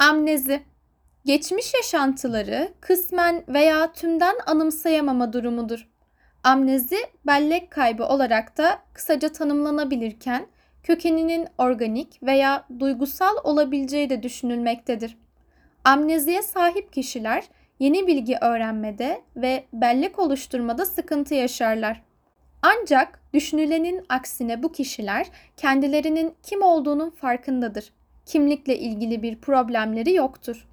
Amnezi Geçmiş yaşantıları kısmen veya tümden anımsayamama durumudur. Amnezi bellek kaybı olarak da kısaca tanımlanabilirken kökeninin organik veya duygusal olabileceği de düşünülmektedir. Amneziye sahip kişiler yeni bilgi öğrenmede ve bellek oluşturmada sıkıntı yaşarlar. Ancak düşünülenin aksine bu kişiler kendilerinin kim olduğunun farkındadır. Kimlikle ilgili bir problemleri yoktur.